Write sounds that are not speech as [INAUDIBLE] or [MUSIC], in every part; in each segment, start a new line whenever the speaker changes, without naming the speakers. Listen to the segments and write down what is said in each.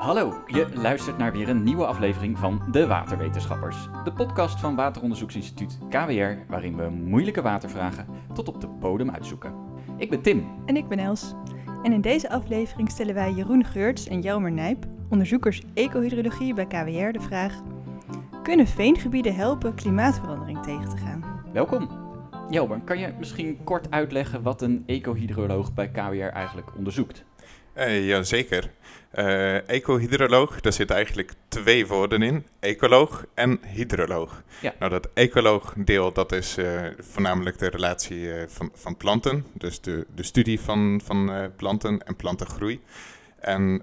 Hallo, je luistert naar weer een nieuwe aflevering van De Waterwetenschappers. De podcast van Wateronderzoeksinstituut KWR, waarin we moeilijke watervragen tot op de bodem uitzoeken. Ik ben Tim.
En ik ben Els. En in deze aflevering stellen wij Jeroen Geurts en Jelmer Nijp, onderzoekers ecohydrologie bij KWR, de vraag: Kunnen veengebieden helpen klimaatverandering tegen te gaan?
Welkom. Jelmer, kan je misschien kort uitleggen wat een ecohydroloog bij KWR eigenlijk onderzoekt?
Uh, Jazeker. Uh, ecohydroloog, daar zitten eigenlijk twee woorden in. Ecoloog en hydroloog.
Ja.
Nou, dat ecoloog-deel, dat is uh, voornamelijk de relatie uh, van, van planten. Dus de, de studie van, van planten en plantengroei. En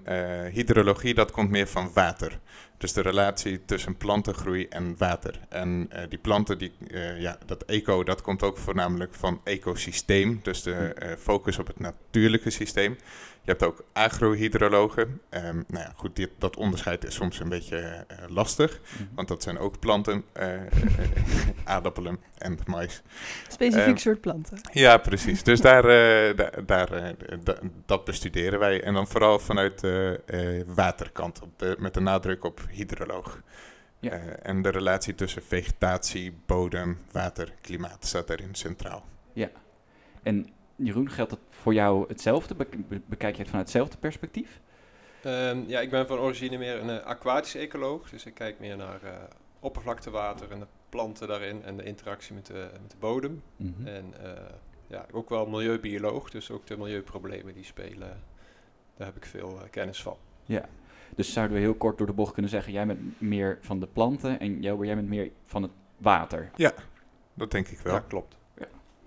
hydrologie, dat komt meer van water. Dus de relatie tussen plantengroei en water. En die planten, die, ja, dat eco, dat komt ook voornamelijk van ecosysteem. Dus de focus op het natuurlijke systeem. Je hebt ook agrohydrologen. Um, nou ja, goed, dit, dat onderscheid is soms een beetje uh, lastig, mm-hmm. want dat zijn ook planten, uh, [LAUGHS] aardappelen en mais.
Specifiek um, soort planten.
Ja, [LAUGHS] precies. Dus daar, uh, daar, daar dat bestuderen wij. En dan vooral vanuit de waterkant, op de, met de nadruk op hydroloog. Ja. en de relatie tussen vegetatie, bodem, water, klimaat staat daarin centraal.
Ja, en Jeroen, geldt dat voor jou hetzelfde? bekijk je het vanuit hetzelfde perspectief?
Um, ja, ik ben van origine meer een uh, aquatisch ecoloog. Dus ik kijk meer naar uh, oppervlaktewater en de planten daarin en de interactie met de, met de bodem. Mm -hmm. En uh, ja, ook wel milieubioloog, dus ook de milieuproblemen die spelen, daar heb ik veel kennis van.
Ja, dus zouden we heel kort door de bocht kunnen zeggen, jij bent meer van de planten en jij bent meer van het water?
Ja, dat denk ik wel.
Ja, klopt.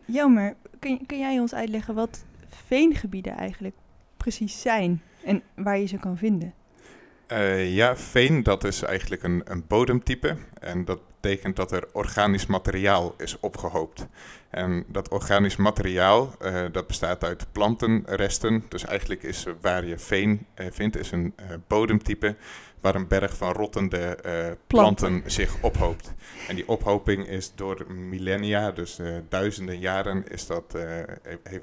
Jammer, kun, jij ons uitleggen wat veengebieden eigenlijk precies zijn en waar je ze kan vinden?
Uh, ja, veen dat is eigenlijk een, een bodemtype en dat betekent dat er organisch materiaal is opgehoopt. En dat organisch materiaal uh, dat bestaat uit plantenresten, dus eigenlijk is waar je veen uh, vindt is een bodemtype waar een berg van rottende uh, planten. zich ophoopt. En die ophoping is door millennia, dus uh, duizenden jaren, is dat, uh,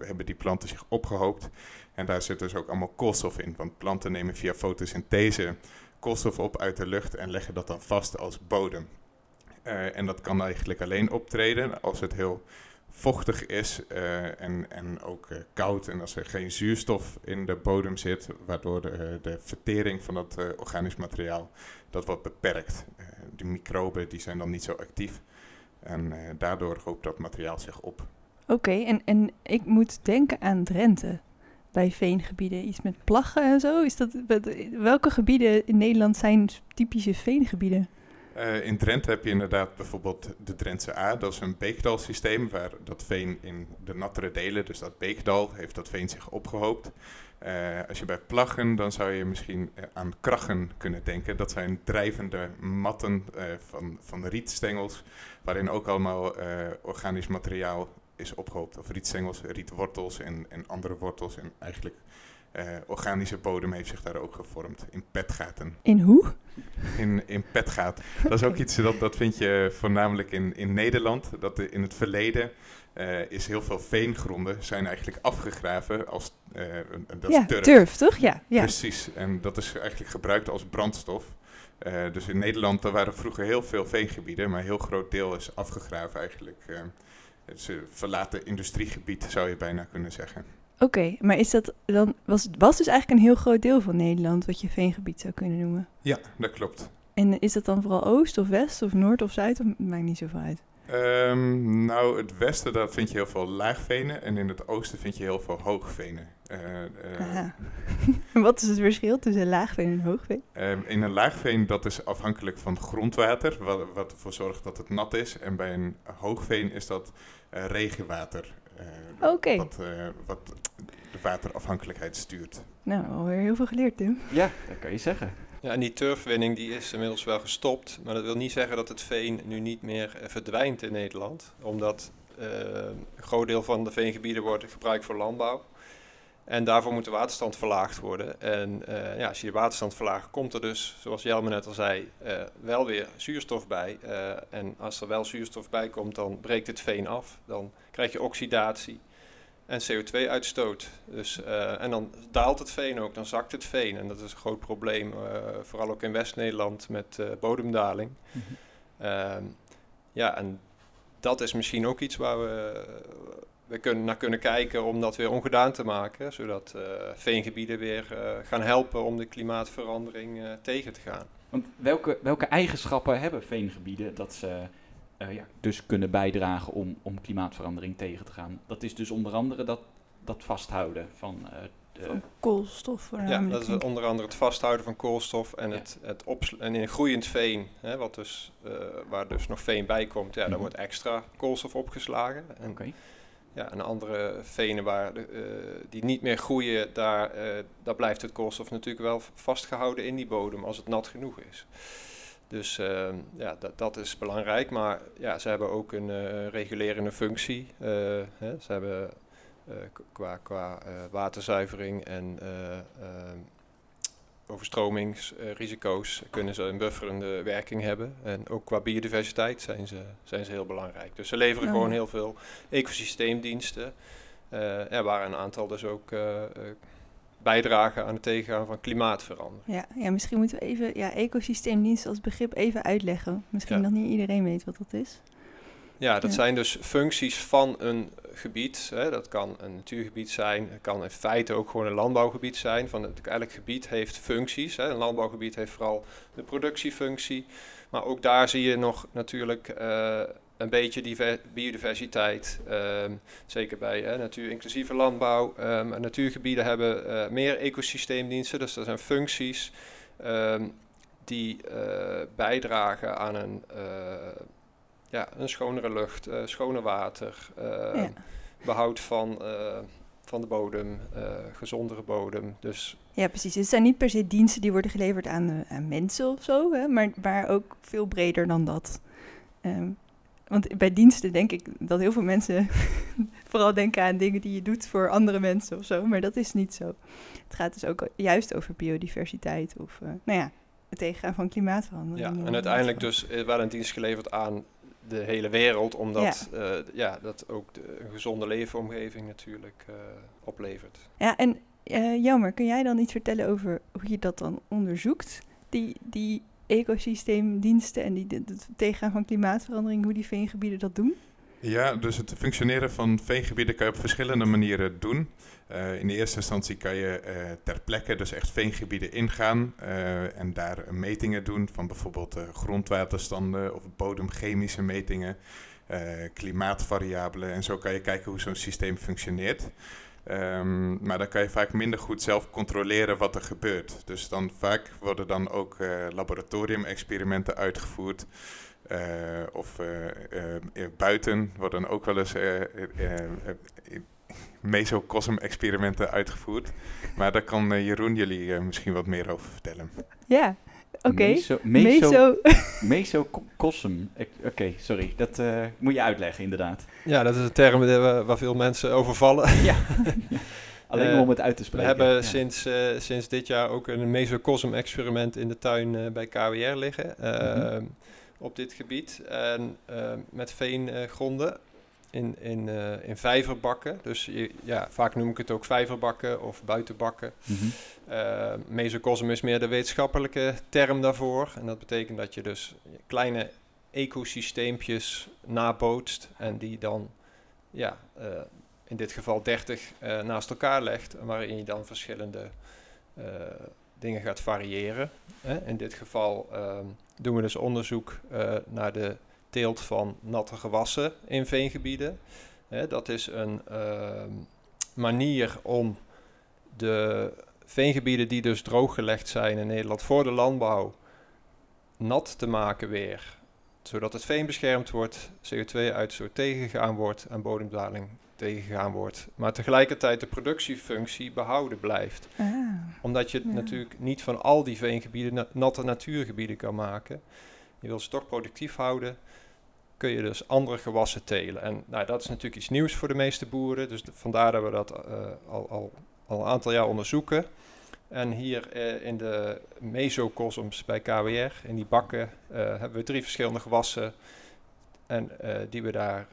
hebben die planten zich opgehoopt. En daar zit dus ook allemaal koolstof in, want planten nemen via fotosynthese koolstof op uit de lucht en leggen dat dan vast als bodem. en dat kan eigenlijk alleen optreden als het heel vochtig is uh, en, en ook uh, koud en als er geen zuurstof in de bodem zit, waardoor de, de vertering van dat organisch materiaal dat wordt beperkt. de microben die zijn dan niet zo actief en daardoor hoopt dat materiaal zich op.
Oké, en, en ik moet denken aan Drenthe bij veengebieden, iets met plaggen en zo. Is dat, welke gebieden in Nederland zijn typische veengebieden?
Uh, in Drenthe heb je inderdaad bijvoorbeeld de Drentse A. Dat is een beekdalsysteem waar dat veen in de nattere delen, dus dat beekdal, heeft dat veen zich opgehoopt. Uh, als je bij plaggen, dan zou je misschien uh, aan krachen kunnen denken. Dat zijn drijvende matten van, van rietstengels, waarin ook allemaal organisch materiaal is opgehoopt. Of rietstengels, rietwortels en, en andere wortels. En eigenlijk organische bodem heeft zich daar ook gevormd in petgaten.
In hoe?
In, in petgaten. Dat is ook iets dat, dat vind je voornamelijk in, in Nederland. Dat in het verleden uh, is heel veel veengronden zijn eigenlijk afgegraven als uh, dat
ja,
turf.
turf. toch? Ja, ja.
Precies. En dat is eigenlijk gebruikt als brandstof. Uh, dus in Nederland er waren vroeger heel veel veengebieden, maar een heel groot deel is afgegraven eigenlijk. het is een verlaten industriegebied, zou je bijna kunnen zeggen.
Oké, okay, maar is dat dan, was, was dus eigenlijk een heel groot deel van Nederland wat je veengebied zou kunnen noemen?
Ja, dat klopt.
En is dat dan vooral oost of west of noord of zuid? Of maakt niet zoveel uit.
Um, nou, het westen, daar vind je heel veel laagvenen. En in het oosten vind je heel veel hoogvenen. Uh,
uh, [LAUGHS] Wat is het verschil tussen laagveen en hoogveen?
Um, in een laagveen, dat is afhankelijk van grondwater, wat, wat ervoor zorgt dat het nat is. En bij een hoogveen is dat uh, regenwater.
Oké. Okay.
Wat, wat de waterafhankelijkheid stuurt.
Nou, alweer heel veel geleerd, Tim.
Ja, dat kan je zeggen.
Ja, en die turfwinning die is inmiddels wel gestopt. Maar dat wil niet zeggen dat het veen nu niet meer verdwijnt in Nederland. Omdat uh, een groot deel van de veengebieden wordt gebruikt voor landbouw. En daarvoor moet de waterstand verlaagd worden. En uh, ja, als je de waterstand verlaagt, komt er dus, zoals Jelme net al zei, uh, wel weer zuurstof bij. en als er wel zuurstof bij komt, dan breekt het veen af. Dan krijg je oxidatie. En CO2-uitstoot. Dus, eh, en dan daalt het veen ook, dan zakt het veen. En dat is een groot probleem, eh, vooral ook in West-Nederland met eh, bodemdaling.
Mhm.
Ehm, ja, en dat is misschien ook iets waar we, we kunnen, naar kunnen kijken om dat weer ongedaan te maken. Zodat veengebieden weer gaan helpen om de klimaatverandering tegen te gaan.
Want welke, welke eigenschappen hebben veengebieden dat ze eh, ja, dus kunnen bijdragen om, om klimaatverandering tegen te gaan? Dat is dus onder andere dat, dat vasthouden van eh, de...
Van koolstof
Ja, dat is onder andere het vasthouden van koolstof en
Ja.
het, het en in groeiend veen, hè, wat dus, eh, waar dus nog veen bij komt, ja,
Mhm.
daar wordt extra koolstof opgeslagen. En,
Oké.
ja, en andere venen waar de, eh, die niet meer groeien, daar, eh, daar blijft het koolstof natuurlijk wel vastgehouden in die bodem als het nat genoeg is. Dus eh, ja, dat, dat is belangrijk. Maar ja, ze hebben ook een eh, regulerende functie. Eh, hè, ze hebben eh, qua, qua waterzuivering en eh, eh, overstromingsrisico's kunnen ze een bufferende werking hebben. En ook qua biodiversiteit zijn ze, zijn ze heel belangrijk. Dus ze leveren gewoon heel veel ecosysteemdiensten. ja, waar een aantal dus ook bijdragen aan het tegengaan van klimaatverandering.
Ja, ja, misschien moeten we even ja, ecosysteemdienst als begrip even uitleggen. Misschien
Ja.
dat niet iedereen weet wat dat is.
Ja, dat
Ja.
zijn dus functies van een gebied. Hè. Dat kan een natuurgebied zijn, het kan in feite ook gewoon een landbouwgebied zijn. Van het, elk gebied heeft functies. Hè. Een landbouwgebied heeft vooral de productiefunctie. Maar ook daar zie je nog natuurlijk eh, een beetje diver- biodiversiteit. Ehm, zeker bij hè, natuur-inclusieve landbouw. Ehm, en natuurgebieden hebben eh, meer ecosysteemdiensten. Dus dat zijn functies ehm, die eh, bijdragen aan een... eh, ja, een schonere lucht, schoner water, eh,
Ja.
behoud van, van de bodem, gezondere bodem. Dus
Ja, precies. Het zijn niet per se diensten die worden geleverd aan, aan mensen of zo, hè, maar, maar ook veel breder dan dat. Want bij diensten denk ik dat heel veel mensen [LAUGHS] vooral denken aan dingen die je doet voor andere mensen of zo, maar dat is niet zo. Het gaat dus ook juist over biodiversiteit of, eh, nou ja, het tegengaan van klimaatverandering.
ja, en
eh,
uiteindelijk dus eh, wel een dienst geleverd aan de hele wereld, omdat ja. ja, dat ook de, een gezonde leefomgeving natuurlijk eh, oplevert.
Ja, en eh Jammer, kun jij dan iets vertellen over hoe je dat dan onderzoekt? Die, die ecosysteemdiensten en die, het tegengaan van klimaatverandering, hoe die veengebieden dat doen?
Ja, dus het functioneren van veengebieden kan je op verschillende manieren doen. Eh, in de eerste instantie kan je eh, ter plekke dus echt veengebieden ingaan eh, en daar metingen doen van bijvoorbeeld grondwaterstanden of bodemchemische metingen, klimaatvariabelen en zo kan je kijken hoe zo'n systeem functioneert. Ehm, maar dan kan je vaak minder goed zelf controleren wat er gebeurt. Dus dan vaak worden dan ook eh laboratoriumexperimenten uitgevoerd. Eh, of eh, buiten worden ook wel eens mesocosm-experimenten uitgevoerd. Maar daar kan Jeroen jullie misschien wat meer over vertellen.
Ja, oké.
Meso, meso, [LAUGHS] Oké, sorry. Dat eh, moet je uitleggen, inderdaad.
Ja, dat is een term we- waar veel mensen over vallen. [LAUGHS]
Ja. [LAUGHS] Alleen
Eh,
om het uit te
We
spreken.
hebben
Ja.
sinds, eh, sinds dit jaar ook een mesocosm-experiment in de tuin eh, bij KWR liggen. eh,
Mhm.
Op dit gebied. En eh, met veengronden in, in, eh, in vijverbakken. Dus je, ja, vaak noem ik het ook vijverbakken of buitenbakken. Eh mesocosm is meer de wetenschappelijke term daarvoor. En dat betekent dat je dus kleine ecosysteempjes nabootst en die dan, ja, eh, in dit geval 30 eh, naast elkaar legt, waarin je dan verschillende dingen gaat variëren. Hè. In dit geval ehm, doen we dus onderzoek naar de teelt van natte gewassen in veengebieden. Hè, dat is een ehm, manier om de veengebieden die dus drooggelegd zijn in Nederland voor de landbouw nat te maken weer. Zodat het veen beschermd wordt, CO2-uitstoot tegengegaan wordt en bodemdaling tegengegaan wordt. Maar tegelijkertijd de productiefunctie behouden blijft.
Ah,
Omdat je
Ja.
natuurlijk niet van al die veengebieden na- natte natuurgebieden kan maken. Je wil ze toch productief houden, kun je dus andere gewassen telen. En nou, dat is natuurlijk iets nieuws voor de meeste boeren. Dus vandaar dat we dat eh, al, al, al een aantal jaar onderzoeken. En hier eh, in de mesocosms bij KWR, in die bakken, eh, hebben we drie verschillende gewassen. En die we daar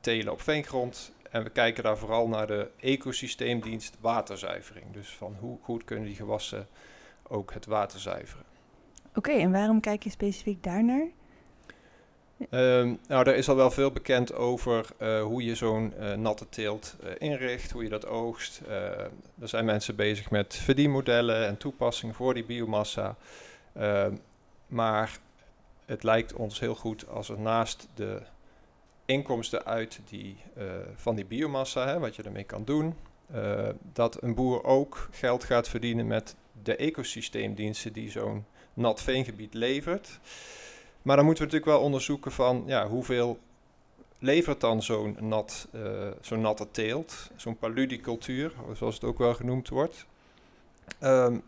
telen op veengrond. En we kijken daar vooral naar de ecosysteemdienst waterzuivering. Dus van hoe goed kunnen die gewassen ook het water zuiveren.
Oké, en waarom kijk je specifiek daarnaar?
Ehm, nou, er is al wel veel bekend over uh, hoe je zo'n uh, natte teelt uh, inricht, hoe je dat oogst. er zijn mensen bezig met verdienmodellen en toepassingen voor die biomassa. Ehm, maar het lijkt ons heel goed als er naast de inkomsten uit die, van die biomassa, hè, wat je ermee kan doen, dat een boer ook geld gaat verdienen met de ecosysteemdiensten die zo'n nat veengebied levert. Maar dan moeten we natuurlijk wel onderzoeken van ja, hoeveel levert dan zo'n nat, uh, zo'n natte teelt, zo'n paludicultuur, zoals het ook wel genoemd wordt. Um,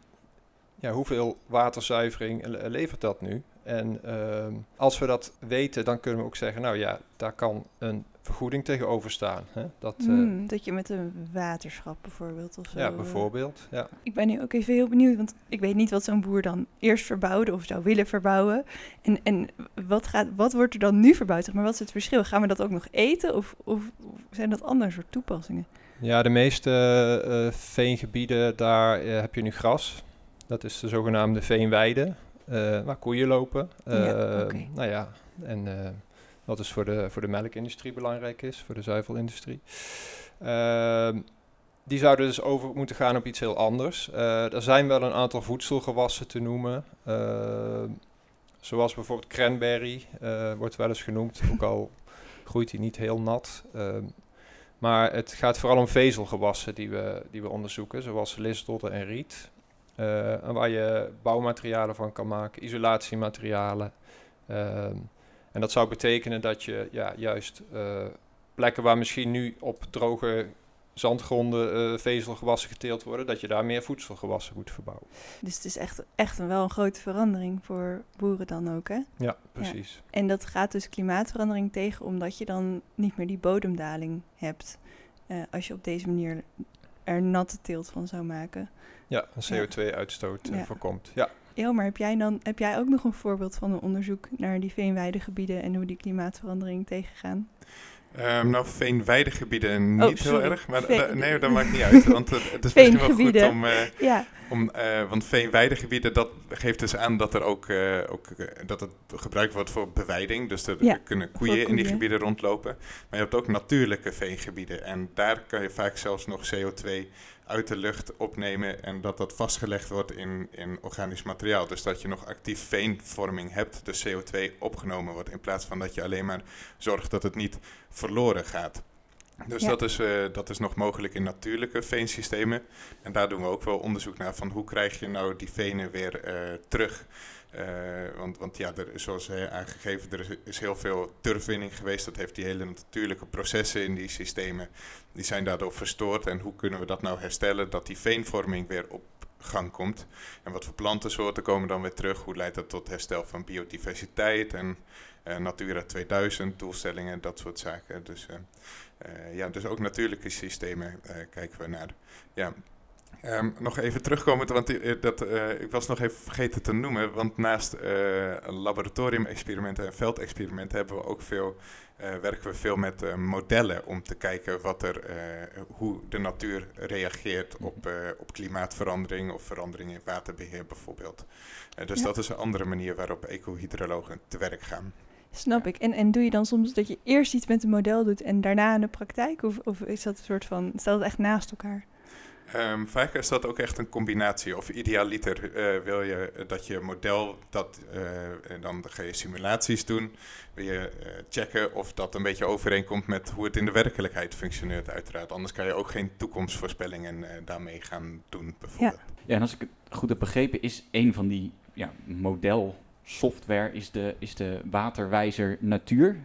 ja, hoeveel waterzuivering levert dat nu? En um, als we dat weten, dan kunnen we ook zeggen, nou ja, daar kan een vergoeding tegenover staan. Hè?
Dat, mm, uh, dat je met een waterschap bijvoorbeeld of zo.
Ja, bijvoorbeeld. Ja.
Ik ben nu ook even heel benieuwd, want ik weet niet wat zo'n boer dan eerst verbouwde of zou willen verbouwen. En, en wat, gaat, wat wordt er dan nu verbouwd? Zeg maar wat is het verschil? Gaan we dat ook nog eten of, of, of zijn dat andere soort toepassingen?
Ja, de meeste uh, veengebieden, daar uh, heb je nu gras. Dat is de zogenaamde veenweide, waar koeien lopen.
Ja, okay.
Nou ja, en wat dus voor de, voor de melkindustrie belangrijk is, voor de zuivelindustrie. Uh, die zouden dus over moeten gaan op iets heel anders. Uh, er zijn wel een aantal voedselgewassen te noemen. Uh, zoals bijvoorbeeld cranberry, uh, wordt wel eens genoemd. Ook al groeit hij niet heel nat. Ehm, maar het gaat vooral om vezelgewassen die we, die we onderzoeken, zoals lisdodden en riet. en waar je bouwmaterialen van kan maken, isolatiematerialen. Ehm, en dat zou betekenen dat je ja, juist uh, plekken waar misschien nu op droge zandgronden uh, vezelgewassen geteeld worden, dat je daar meer voedselgewassen moet verbouwen.
Dus het is echt, echt een, wel een grote verandering voor boeren dan ook, hè?
Ja, precies.
Ja. En dat gaat dus klimaatverandering tegen, omdat je dan niet meer die bodemdaling hebt. Uh, als je op deze manier er natte teelt van zou maken.
Ja, een CO2-uitstoot ja. voorkomt. Ja.
Elmer, heb jij, dan, heb jij ook nog een voorbeeld van een onderzoek naar die veenweidegebieden en hoe die klimaatverandering tegengaan?
Um, nou, veenweidegebieden niet oh, heel erg, maar nee, dat maakt niet uit. Want het, het is misschien wel goed om... Uh, ja. Om uh, want veenweidegebieden, dat geeft dus aan dat er ook, uh, ook dat het gebruikt wordt voor beweiding. Dus er ja, kunnen koeien, koeien in die gebieden rondlopen. Maar je hebt ook natuurlijke veengebieden. En daar kan je vaak zelfs nog CO2 uit de lucht opnemen en dat dat vastgelegd wordt in, in organisch materiaal. Dus dat je nog actief veenvorming hebt, dus CO2 opgenomen wordt, in plaats van dat je alleen maar zorgt dat het niet verloren gaat. Dus ja. dat, is, uh, dat is nog mogelijk in natuurlijke veensystemen. En daar doen we ook wel onderzoek naar van hoe krijg je nou die venen weer uh, terug. Uh, want, want ja, er, zoals aangegeven, er is, is, heel veel turfwinning geweest. Dat heeft die hele natuurlijke processen in die systemen, die zijn daardoor verstoord. En hoe kunnen we dat nou herstellen, dat die veenvorming weer op gang komt? En wat voor plantensoorten komen dan weer terug? Hoe leidt dat tot herstel van biodiversiteit en uh, Natura 2000 doelstellingen, dat soort zaken. Dus, ja, dus ook natuurlijke systemen kijken we naar. Ja, Um, nog even terugkomen, want dat, ik was nog even vergeten te noemen. Want naast uh, laboratoriumexperimenten en veldexperimenten hebben we ook veel, werken we veel met modellen om te kijken wat er, hoe de natuur reageert op, op klimaatverandering of verandering in waterbeheer bijvoorbeeld. dus ja. dat is een andere manier waarop ecohydrologen te werk gaan.
Snap ik. En, en doe je dan soms dat je eerst iets met een model doet en daarna in de praktijk? Of, of is dat een soort van, staat het echt naast elkaar?
Um, vaak is dat ook echt een combinatie. Of idealiter uh, wil je dat je model, dat, uh, en dan ga je simulaties doen, wil je uh, checken of dat een beetje overeenkomt met hoe het in de werkelijkheid functioneert uiteraard. Anders kan je ook geen toekomstvoorspellingen daarmee gaan doen bijvoorbeeld.
Ja. ja, en als ik het goed heb begrepen is een van die ja, modelsoftware is de, is de waterwijzer natuur.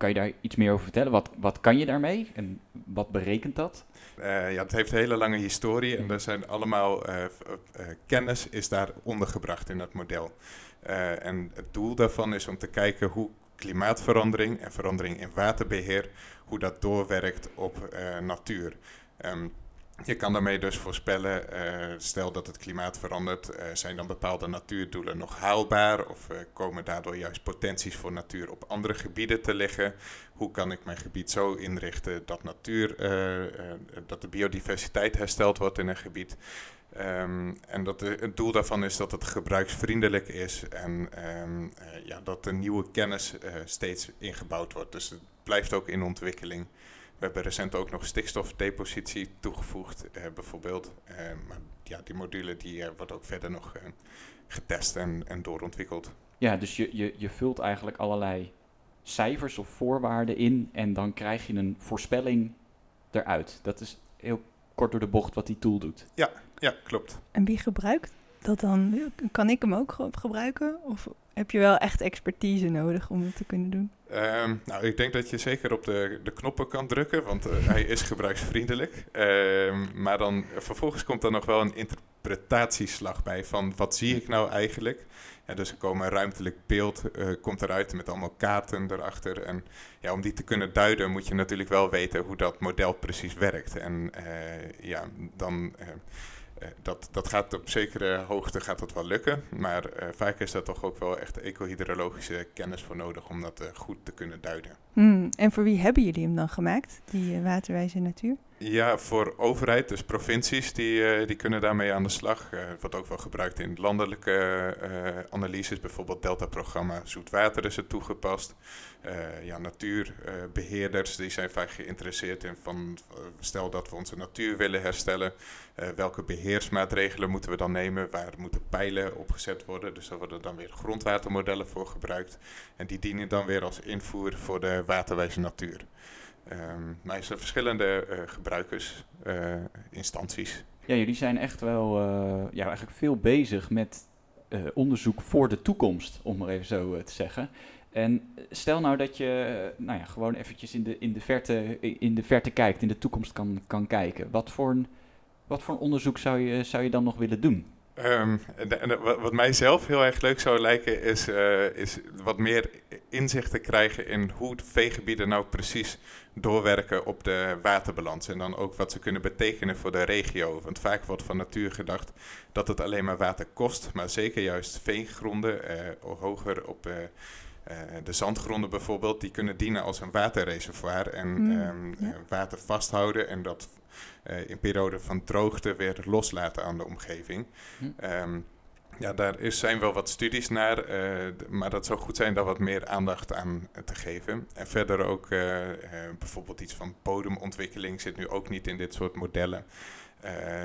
Kan je daar iets meer over vertellen? Wat, wat kan je daarmee en wat berekent dat?
Uh, ja, het heeft een hele lange historie en er zijn allemaal uh, uh, kennis is daar ondergebracht in dat model. en het doel daarvan is om te kijken hoe klimaatverandering en verandering in waterbeheer, hoe dat doorwerkt op natuur. Um, je kan daarmee dus voorspellen, stel dat het klimaat verandert, zijn dan bepaalde natuurdoelen nog haalbaar of komen daardoor juist potenties voor natuur op andere gebieden te liggen? Hoe kan ik mijn gebied zo inrichten dat natuur, dat de biodiversiteit hersteld wordt in een gebied? Um, en dat het doel daarvan is dat het gebruiksvriendelijk is en um, ja, dat de nieuwe kennis steeds ingebouwd wordt. Dus het blijft ook in ontwikkeling. We hebben recent ook nog stikstofdepositie toegevoegd, uh, bijvoorbeeld. Uh, maar ja, die module die, wordt ook verder nog getest en, en doorontwikkeld.
Ja, dus je, je, je vult eigenlijk allerlei cijfers of voorwaarden in en dan krijg je een voorspelling eruit. Dat is heel kort door de bocht wat die tool doet.
Ja, ja, klopt.
En wie gebruikt dat dan? Kan ik hem ook gebruiken? Of heb je wel echt expertise nodig om het te kunnen doen?
Um, nou, ik denk dat je zeker op de, de knoppen kan drukken, want uh, hij is gebruiksvriendelijk. Um, maar dan vervolgens komt er nog wel een interpretatieslag bij van wat zie ik nou eigenlijk? Ja, dus er komen een ruimtelijk beeld uh, komt eruit met allemaal kaarten erachter. En ja, om die te kunnen duiden moet je natuurlijk wel weten hoe dat model precies werkt. En uh, ja, dan eh, dat, dat gaat op zekere hoogte gaat dat wel lukken, maar uh, vaak is daar toch ook wel echt ecohydrologische kennis voor nodig om dat uh, goed te kunnen duiden.
Hmm, en voor wie hebben jullie hem dan gemaakt, die waterwijze natuur?
Ja, voor overheid, dus provincies, die, die kunnen daarmee aan de slag. Het wordt ook wel gebruikt in landelijke analyses, bijvoorbeeld Delta-programma Zoetwater is er toegepast. ja, natuurbeheerders, die zijn vaak geïnteresseerd in van, stel dat we onze natuur willen herstellen, welke beheer beheersmaatregelen moeten we dan nemen? Waar moeten pijlen opgezet worden? Dus daar worden dan weer grondwatermodellen voor gebruikt. En die dienen dan weer als invoer voor de waterwijze natuur. Um, maar er zijn verschillende gebruikersinstanties. Uh,
ja, jullie zijn echt wel uh, ja, eigenlijk veel bezig met onderzoek voor de toekomst, om maar even zo te zeggen. En stel nou dat je nou ja, gewoon eventjes in de, in, de verte, in de verte kijkt, in de toekomst kan, kan kijken. Wat voor een wat voor onderzoek zou je, zou je dan nog willen doen?
Um, wat mij zelf heel erg leuk zou lijken, is, uh, is wat meer inzicht te krijgen in hoe de veegebieden nou precies doorwerken op de waterbalans. En dan ook wat ze kunnen betekenen voor de regio. Want vaak wordt van natuur gedacht dat het alleen maar water kost, maar zeker juist veengronden, uh, hoger op. Uh, de zandgronden bijvoorbeeld, die kunnen dienen als een waterreservoir en mm, um, ja. water vasthouden en dat uh, in periode van droogte weer loslaten aan de omgeving. Hm. Um, ja, daar is, zijn wel wat studies naar, uh, maar dat zou goed zijn daar wat meer aandacht aan te geven. En verder ook uh, bijvoorbeeld iets van bodemontwikkeling zit nu ook niet in dit soort modellen.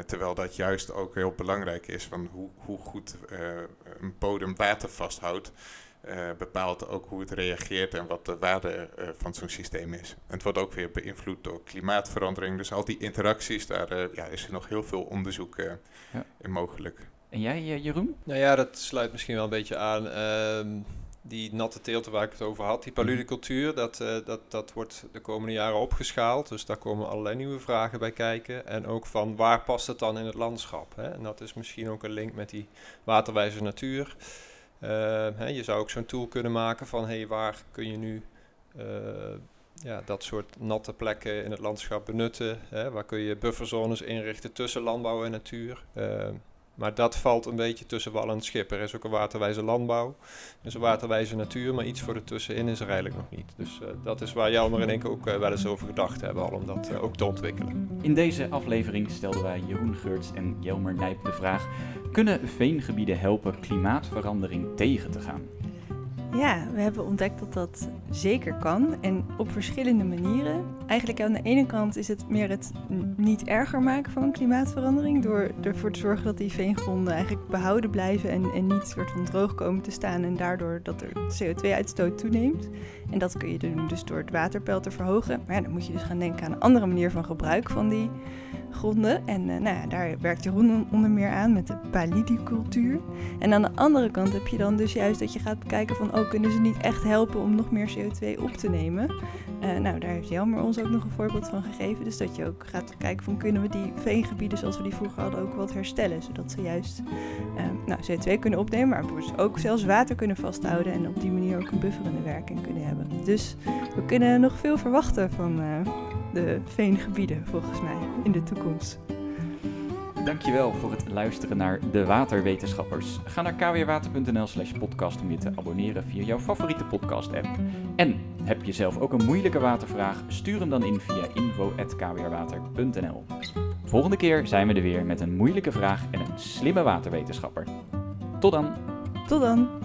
terwijl dat juist ook heel belangrijk is van hoe, hoe goed een bodem water vasthoudt. Uh, bepaalt ook hoe het reageert en wat de waarde uh, van zo'n systeem is. En het wordt ook weer beïnvloed door klimaatverandering. Dus al die interacties, daar uh, ja, is er nog heel veel onderzoek ja. in mogelijk.
En jij, Jeroen?
Nou ja, dat sluit misschien wel een beetje aan. Ehm, die natte teelten waar ik het over had, die mhm. paludicultuur, dat, dat, dat wordt de komende jaren opgeschaald. Dus daar komen allerlei nieuwe vragen bij kijken. En ook van waar past het dan in het landschap? Hè? En dat is misschien ook een link met die waterwijze natuur. Uh, hè, je zou ook zo'n tool kunnen maken van waar kun je nu uh, ja, dat soort natte plekken in het landschap benutten. Hè? Waar kun je bufferzones inrichten tussen landbouw en natuur. Maar dat valt een beetje tussen wal en schip. Er is ook een waterwijze landbouw, is een waterwijze natuur, maar iets voor tussenin is er eigenlijk nog niet. Dus uh, dat is waar Jelmer en ik ook uh, wel eens over gedacht hebben, al om dat uh, ook te ontwikkelen.
In deze aflevering stelden wij Jeroen Geurts en Jelmer Nijp de vraag: kunnen veengebieden helpen klimaatverandering tegen te gaan?
Ja, we hebben ontdekt dat dat zeker kan en op verschillende manieren. Eigenlijk aan de ene kant is het meer het niet erger maken van klimaatverandering door ervoor te zorgen dat die veengronden eigenlijk behouden blijven en, en niet soort van droog komen te staan en daardoor dat er CO2-uitstoot toeneemt. En dat kun je doen dus door het waterpeil te verhogen. Maar ja, dan moet je dus gaan denken aan een andere manier van gebruik van die gronden. En uh, nou ja, daar werkt Jeroen onder meer aan met de palidicultuur. En aan de andere kant heb je dan dus juist dat je gaat kijken van... oh, kunnen ze niet echt helpen om nog meer CO2 op te nemen? Uh, nou, daar heeft Jelmer ons ook nog een voorbeeld van gegeven. Dus dat je ook gaat kijken van kunnen we die veengebieden zoals we die vroeger hadden ook wat herstellen. Zodat ze juist uh, nou, CO2 kunnen opnemen, maar ook zelfs water kunnen vasthouden. En op die manier ook een bufferende werking kunnen hebben. Dus we kunnen nog veel verwachten van de veengebieden volgens mij in de toekomst.
Dankjewel voor het luisteren naar De Waterwetenschappers. Ga naar kwwater.nl slash podcast om je te abonneren via jouw favoriete podcast app. En heb je zelf ook een moeilijke watervraag? Stuur hem dan in via info.kwrwater.nl Volgende keer zijn we er weer met een moeilijke vraag en een slimme waterwetenschapper. Tot dan!
Tot dan!